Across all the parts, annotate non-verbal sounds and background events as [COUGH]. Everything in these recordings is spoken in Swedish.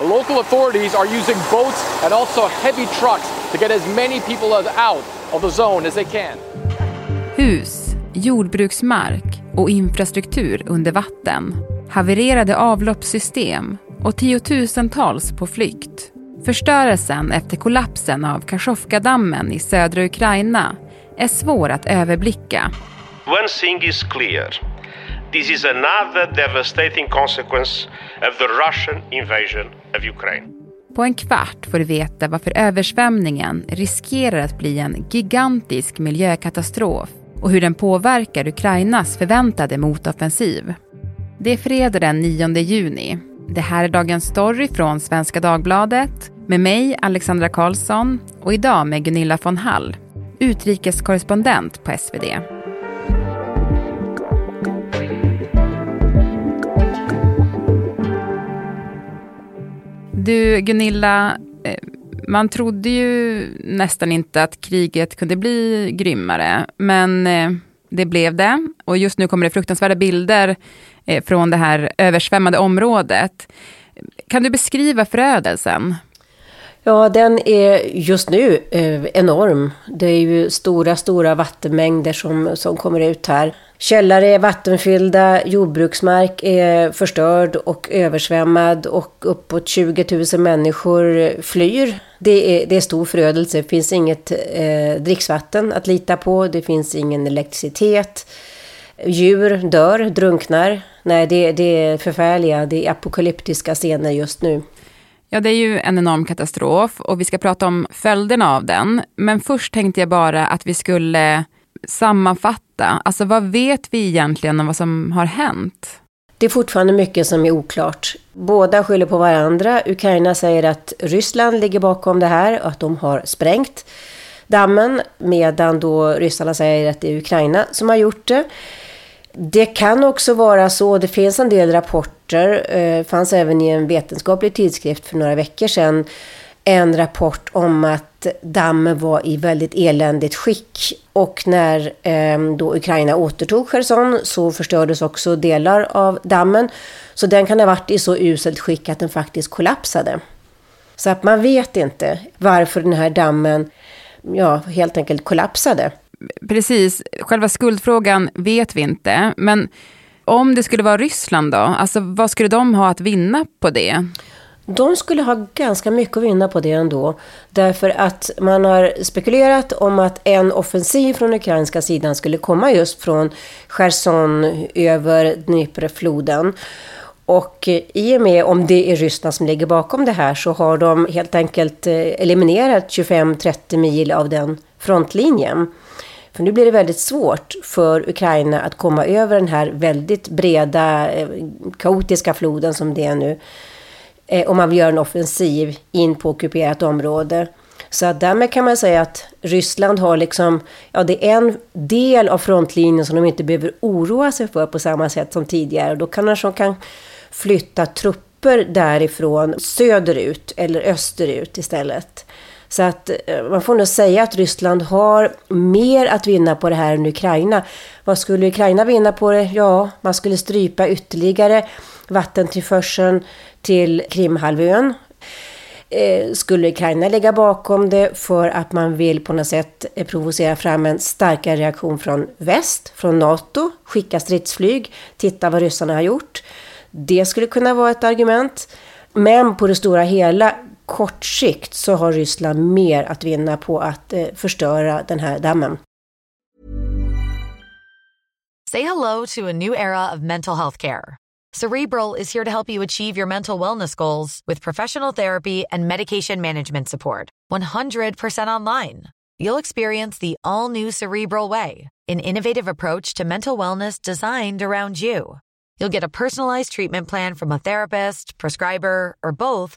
Local authorities are using boats and also heavy trucks to get as many people out of the zone as they can. Hus, jordbruksmark och infrastruktur under vatten, havererade avloppssystem och tiotusentals på flykt. Förstörelsen efter kollapsen av Kachovkadammen i södra Ukraina är svår att överblicka. One thing is clear. This is another devastating consequence of the Russian invasion of Ukraine. På en kvart får du veta varför översvämningen riskerar att bli en gigantisk miljökatastrof och hur den påverkar Ukrainas förväntade motoffensiv. Det är fredag den 9 juni. Det här är dagens story från Svenska Dagbladet med mig, Alexandra Karlsson och idag med Gunilla von Hall, utrikeskorrespondent på SvD. Du, Gunilla, eh, man trodde ju nästan inte att kriget kunde bli grymmare, men eh, det blev det. Och just nu kommer det fruktansvärda bilder eh, från det här översvämmade området. Kan du beskriva förödelsen? Ja, den är just nu eh, enorm. Det är ju stora, stora vattenmängder som, som kommer ut här. Källare är vattenfyllda, jordbruksmark är förstörd och översvämmad och uppåt 20 000 människor flyr. Det är, det är stor förödelse. Det finns inget eh, dricksvatten att lita på. Det finns ingen elektricitet. Djur dör, drunknar. Nej, det, det är förfärliga, det är apokalyptiska scener just nu. Ja, det är ju en enorm katastrof och vi ska prata om följderna av den. Men först tänkte jag bara att vi skulle sammanfatta. Alltså vad vet vi egentligen om vad som har hänt? Det är fortfarande mycket som är oklart. Båda skyller på varandra. Ukraina säger att Ryssland ligger bakom det här och att de har sprängt dammen. Medan då ryssarna säger att det är Ukraina som har gjort det. Det kan också vara så, det finns en del rapporter, det eh, fanns även i en vetenskaplig tidskrift för några veckor sedan, en rapport om att dammen var i väldigt eländigt skick. Och när eh, då Ukraina återtog Cherson så förstördes också delar av dammen. Så den kan ha varit i så uselt skick att den faktiskt kollapsade. Så att man vet inte varför den här dammen ja, helt enkelt kollapsade precis, själva skuldfrågan vet vi inte. Men om det skulle vara Ryssland då, alltså vad skulle de ha att vinna på det? De skulle ha ganska mycket att vinna på det ändå. Därför att man har spekulerat om att en offensiv från ukrainska sidan skulle komma just från Cherson över Dniprefloden. Och i och med om det är Ryssland som ligger bakom det här så har de helt enkelt eh, eliminerat 25-30 mil av den frontlinjen. För nu blir det väldigt svårt för Ukraina att komma över den här väldigt breda, eh, kaotiska floden som det är nu. Eh, om man vill göra en offensiv in på ockuperat område. Så att därmed kan man säga att Ryssland har liksom, ja det är en del av frontlinjen som de inte behöver oroa sig för på samma sätt som tidigare. Då kan de kan flytta trupper därifrån söderut eller österut istället. Så att eh, man får nog säga att Ryssland har mer att vinna på det här än Ukraina. Vad skulle Ukraina vinna på det? Ja, man skulle strypa ytterligare vattentillförseln till Krimhalvön. Eh, skulle Ukraina lägga bakom det för att man vill på något sätt eh, provocera fram en starkare reaktion från väst, från NATO, skicka stridsflyg, titta vad ryssarna har gjort. Det skulle kunna vara ett argument. Men på det stora hela kort sikt så har Ryssland mer att vinna på att eh, förstöra den här dammen. Say hello to a new era of mental health care. Cerebral is here to help you achieve your mental wellness goals with professional therapy and medication management support. 100% online. You'll experience the all new Cerebral way, an innovative approach to mental wellness designed around you. You'll get a personalized treatment plan from a therapist, prescriber, or both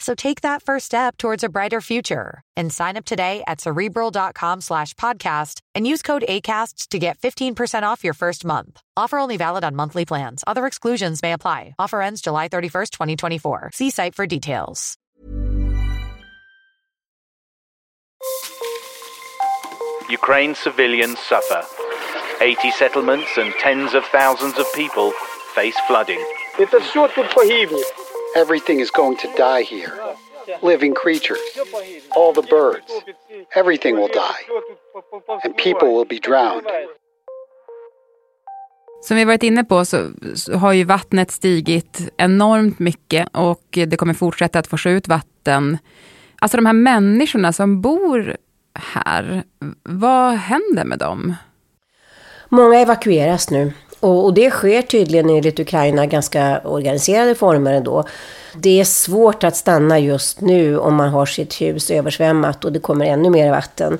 So take that first step towards a brighter future and sign up today at cerebral.com slash podcast and use code ACasts to get 15% off your first month. Offer only valid on monthly plans. Other exclusions may apply. Offer ends July 31st, 2024. See site for details. Ukraine's civilians suffer. 80 settlements and tens of thousands of people face flooding. Это все тут погибнет. Everything is going to die here. Living creatures, all the birds, everything will die, and people will be drowned. Som vi varit inne på så, så, har ju vattnet stigit enormt mycket och det kommer fortsätta att forsa ut vatten. Alltså de här människorna som bor här, vad händer med dem? Många evakueras nu. Och, och, det sker tydligen enligt Ukraina ganska organiserade former ändå. Det är svårt att stanna just nu om man har sitt hus översvämmat och det kommer ännu mer vatten.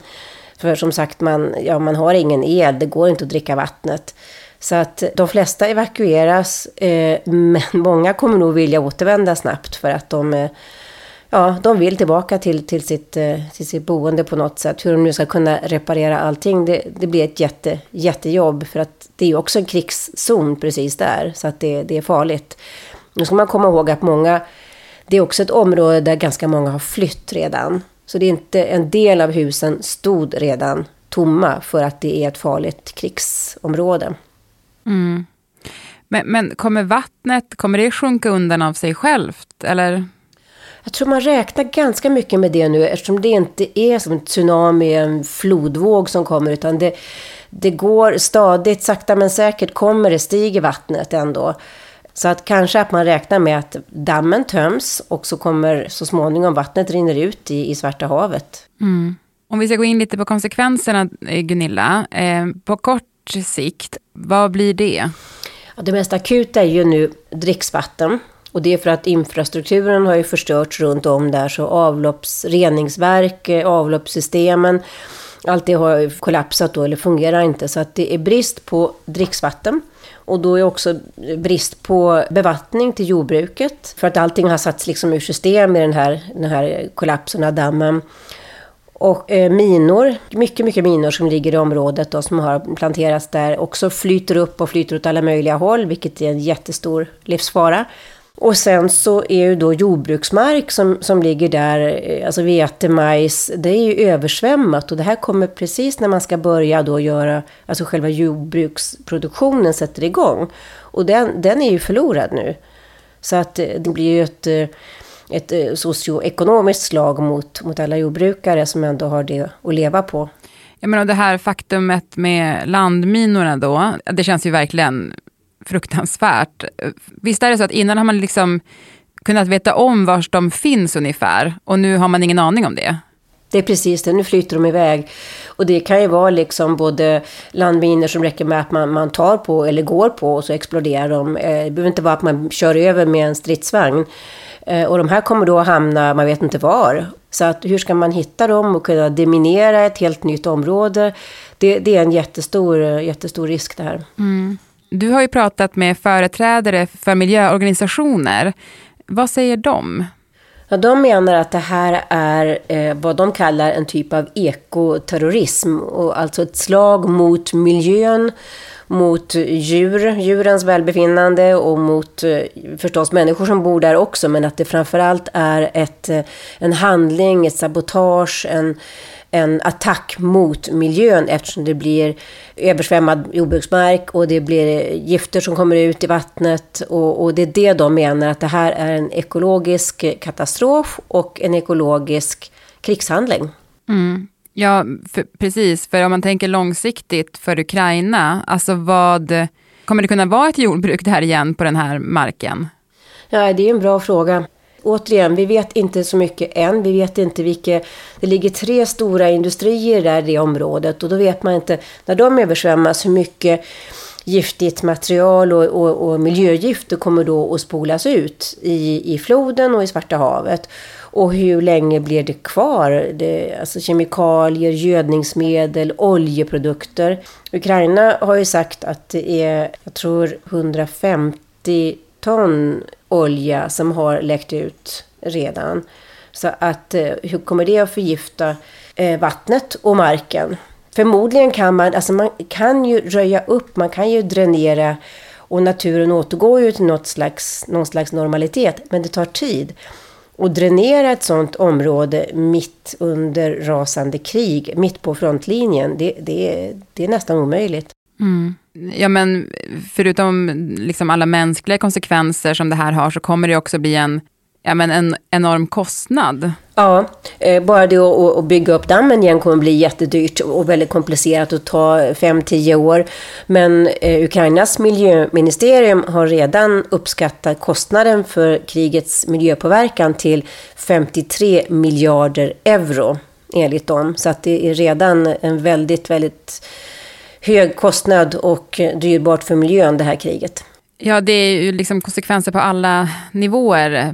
För som sagt, man, ja, man har ingen el, det går inte att dricka vattnet. Så att de flesta evakueras, eh, [LAUGHS] men många kommer nog vilja återvända snabbt för att de eh, ja, de vill tillbaka till, till, sitt, eh, till sitt boende på något sätt. Hur de nu ska kunna reparera allting, det, det blir ett jätte, jättejobb. För att det är ju också en krigszon precis där, så att det, det är farligt. Nu ska man komma ihåg att många, det är också ett område där ganska många har flytt redan. Så det är inte, en del av husen stod redan tomma för att det är ett farligt krigsområde. Mm. Men, men kommer vattnet, kommer det sjunka undan av sig självt, eller? Jag tror man räknar ganska mycket med det nu eftersom det inte är som en tsunami, en flodvåg som kommer utan det, det går stadigt, sakta men säkert kommer det, stiger vattnet ändå. Så att kanske att man räknar med att dammen töms och så kommer så småningom vattnet rinner ut i, i Svarta havet. Mm. Om vi ska gå in lite på konsekvenserna, eh, Gunilla. Eh, på kort sikt, vad blir det? Ja, det mest akuta är ju nu dricksvatten. Och det är för att infrastrukturen har ju förstörts runt om där, så avloppsreningsverk, eh, avloppssystemen, allt det har kollapsat då, eller fungerar inte. Så att det är brist på dricksvatten. Och då är också brist på bevattning till jordbruket. För att allting har satts liksom ur system i den här, den här kollapsen av dammen. Och eh, minor, mycket, mycket minor som ligger i området och som har planterats där också flyter upp och flyter åt alla möjliga håll, vilket är en jättestor livsfara. Och sen så är ju då jordbruksmark som, som ligger där, eh, alltså vete, majs, det är ju översvämmat. Och det här kommer precis när man ska börja då göra, alltså själva jordbruksproduktionen sätter igång. Och den, den är ju förlorad nu. Så att eh, det blir ju ett, eh, ett socioekonomiskt slag mot, mot alla jordbrukare som ändå har det att leva på. Jag menar det här faktumet med landminorna då, det känns ju verkligen fruktansvärt. Visst är det så att innan har man liksom kunnat veta om var de finns ungefär och nu har man ingen aning om det? Det är precis det, nu flyter de iväg. Och det kan ju vara liksom både landminor som räcker med att man, man tar på eller går på och så exploderar de. Eh, det behöver inte vara att man kör över med en stridsvagn. Eh, och de här kommer då att hamna, man vet inte var. Så att hur ska man hitta dem och kunna deminera ett helt nytt område? Det, det är en jättestor, jättestor risk det här. Mm. Du har ju pratat med företrädare för miljöorganisationer. Vad säger de? Ja, de menar att det här är eh, vad de kallar en typ av ekoterrorism. Och alltså ett slag mot miljön, mot djur, djurens välbefinnande och mot eh, förstås människor som bor där också. Men att det framförallt är ett, eh, en handling, ett sabotage, en en attack mot miljön eftersom det blir översvämmad jordbruksmark och det blir eh, gifter som kommer ut i vattnet. Och, och det är det de menar, att det här är en ekologisk katastrof och en ekologisk krigshandling. Mm. Ja, för, precis. För om man tänker långsiktigt för Ukraina, alltså vad... Kommer det kunna vara ett jordbruk där igen på den här marken? Ja, det är en bra fråga återigen, vi vet inte så mycket än. Vi vet inte vilka... Det ligger tre stora industrier där i det området och då vet man inte, när de översvämmas, hur mycket giftigt material och, och, och miljögifter kommer då att spolas ut i, i floden och i Svarta havet. Och hur länge blir det kvar? Det, alltså kemikalier, gödningsmedel, oljeprodukter. Ukraina har ju sagt att det är, jag tror 150 ton olja som har läckt ut redan. Så att eh, hur kommer det att förgifta eh, vattnet och marken? Förmodligen kan man, alltså man kan ju röja upp, man kan ju dränera och naturen återgår ju till något slags, någon slags normalitet, men det tar tid. Och dränera ett sådant område mitt under rasande krig, mitt på frontlinjen, det, det, det är nästan omöjligt. Mm. Ja, men förutom liksom alla mänskliga konsekvenser som det här har, så kommer det också bli en ja, men en enorm kostnad. Ja, eh, bara det att bygga upp dammen igen kommer bli jättedyrt och väldigt komplicerat och ta 5-10 år. Men eh, Ukrainas miljöministerium har redan uppskattat kostnaden för krigets miljöpåverkan till 53 miljarder euro enligt dem. Så att det är redan en väldigt, väldigt hög kostnad och dyrbart för miljön det här kriget. Ja, det är ju liksom konsekvenser på alla nivåer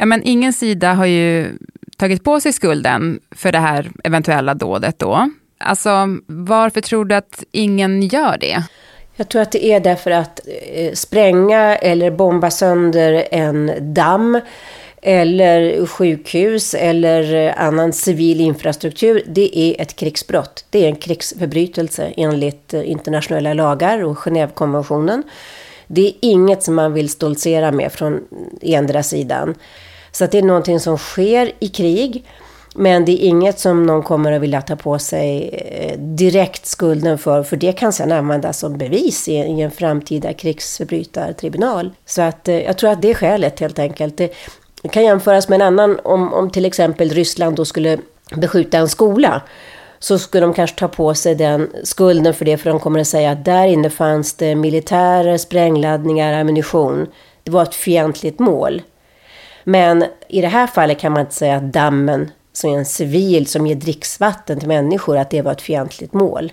Ja, men ingen sida har ju tagit på sig skulden för det här eventuella dådet då. Alltså, varför tror du att ingen gör det? Jag tror att det är därför att eh, spränga eller bomba sönder en damm eller sjukhus eller eh, annan civil infrastruktur, det är ett krigsbrott. Det är en krigsförbrytelse enligt eh, internationella lagar och Genèvekonventionen. Det är inget som man vill stoltsera med från eh, endera sidan. Så att det är någonting som sker i krig. Men det är inget som någon kommer att vilja ta på sig eh, direkt skulden för, för det kan sedan användas som bevis i, en framtida krigsförbrytartribunal. Så att eh, jag tror att det är skälet helt enkelt. Det, det kan jämföras med en annan, om, om till exempel Ryssland då skulle beskjuta en skola så skulle de kanske ta på sig den skulden för det, för de kommer att säga att där inne fanns det militärer, sprängladdningar, ammunition. Det var ett fientligt mål. Men i det här fallet kan man inte säga att dammen, som är en civil som ger dricksvatten till människor, att det var ett fientligt mål.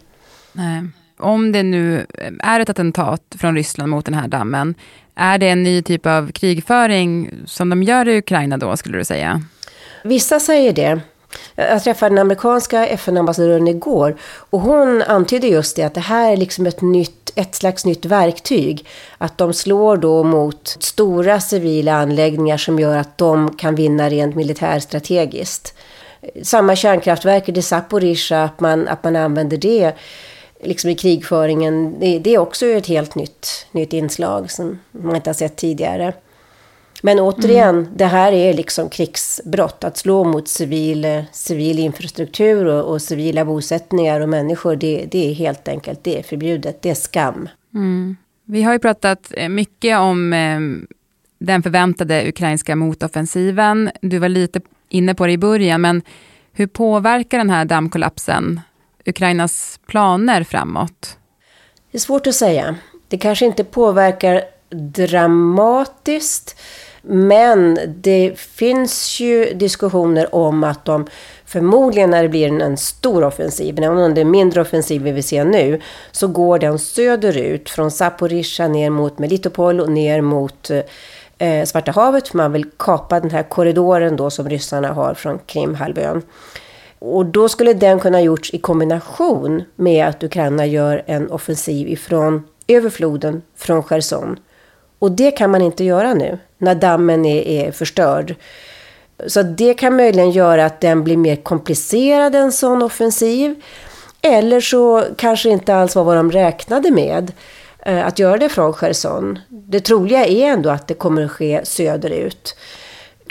Nej. Om det nu är ett attentat från Ryssland mot den här dammen, är det en ny typ av krigföring som de gör i Ukraina då, skulle du säga? Vissa säger det. Jag träffade den amerikanska FN-ambassadören igår och hon antydde just det att det här är liksom ett, nytt, ett slags nytt verktyg. Att de slår då mot stora civila anläggningar som gör att de kan vinna rent militärstrategiskt. Samma kärnkraftverk, i Zaporizjzja, att man, att man använder det liksom i krigföringen, det, det är också ett helt nytt, nytt inslag som man inte har sett tidigare. Men återigen, mm. det här är liksom krigsbrott. Att slå mot civil, civil infrastruktur och, och civila bosättningar och människor, det, det, är helt enkelt det är förbjudet. Det är skam. Mm. Vi har ju pratat eh, mycket om eh, den förväntade ukrainska motoffensiven. Du var lite inne på det i början, men hur påverkar den här dammkollapsen Ukrainas planer framåt? Det är svårt att säga. Det kanske inte påverkar dramatiskt. Men det finns ju diskussioner om att de förmodligen när det blir en, stor offensiv, även om det är mindre offensiv vi vill se nu, så går den söderut från Zaporizjzja ner mot Melitopol och ner mot eh, Svarta havet. för Man vill kapa den här korridoren då som ryssarna har från Krimhalvön. Och då skulle den kunna gjorts i kombination med att Ukraina gör en offensiv ifrån över floden från Cherson. Och det kan man inte göra nu när dammen är, är förstörd. Så det kan möjligen göra att den blir mer komplicerad, en sån offensiv. Eller så kanske inte alls var vad de räknade med. eh, att göra det från Cherson. Det troliga är ändå att det kommer att ske söderut.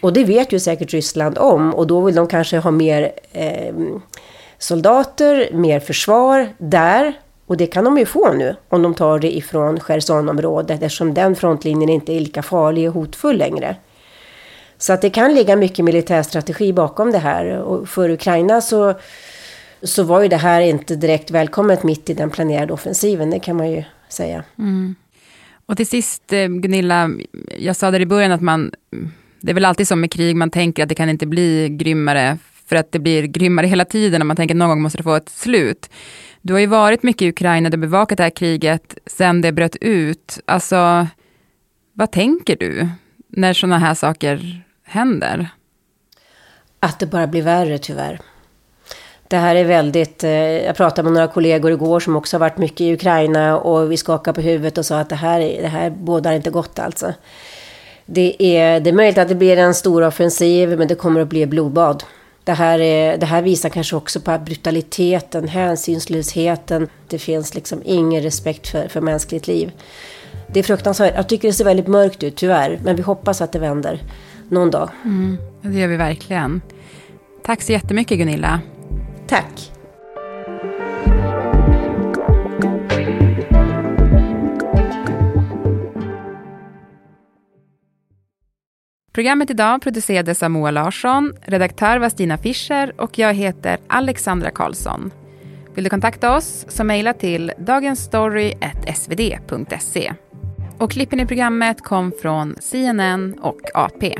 Och det vet ju säkert Ryssland om och då vill de kanske ha mer eh, soldater, mer försvar där. Och det kan de ju få nu om de tar det ifrån Chersonområdet eftersom den frontlinjen inte är lika farlig och hotfull längre. Så att det kan ligga mycket militärstrategi bakom det här. Och för Ukraina så, så var ju det här inte direkt välkommet mitt i den planerade offensiven, det kan man ju säga. Mm. Och till sist, eh, Gunilla, jag sa där i början att man, det är väl alltid som med krig, man tänker att det kan inte bli grymmare, för att det blir grymmare hela tiden och man tänker att någon gång måste det få ett slut. Du har ju varit mycket i Ukraina, du har bevakat det här kriget sen det bröt ut. Alltså, vad tänker du när sådana här saker händer? Att det bara blir värre tyvärr. Det här är väldigt, eh, jag pratade med några kollegor igår som också har varit mycket i Ukraina och vi skakade på huvudet och sa att det här, det här bådar inte gott alltså. Det är, det är möjligt att det blir en stor offensiv men det kommer att bli blodbad. Det här, är, det här visar kanske också på brutaliteten, hänsynslösheten. Det finns liksom ingen respekt för, för mänskligt liv. Det är fruktansvärt. Jag tycker det ser väldigt mörkt ut, tyvärr. Men vi hoppas att det vänder någon dag. Mm, det gör vi verkligen. Tack så jättemycket Gunilla. Tack. Programmet idag producerades av Moa Larsson, redaktör var Stina Fischer och jag heter Alexandra Karlsson. Vill du kontakta oss så mejla till dagensstory.svd.se. Och klippen i programmet kom från CNN och AP.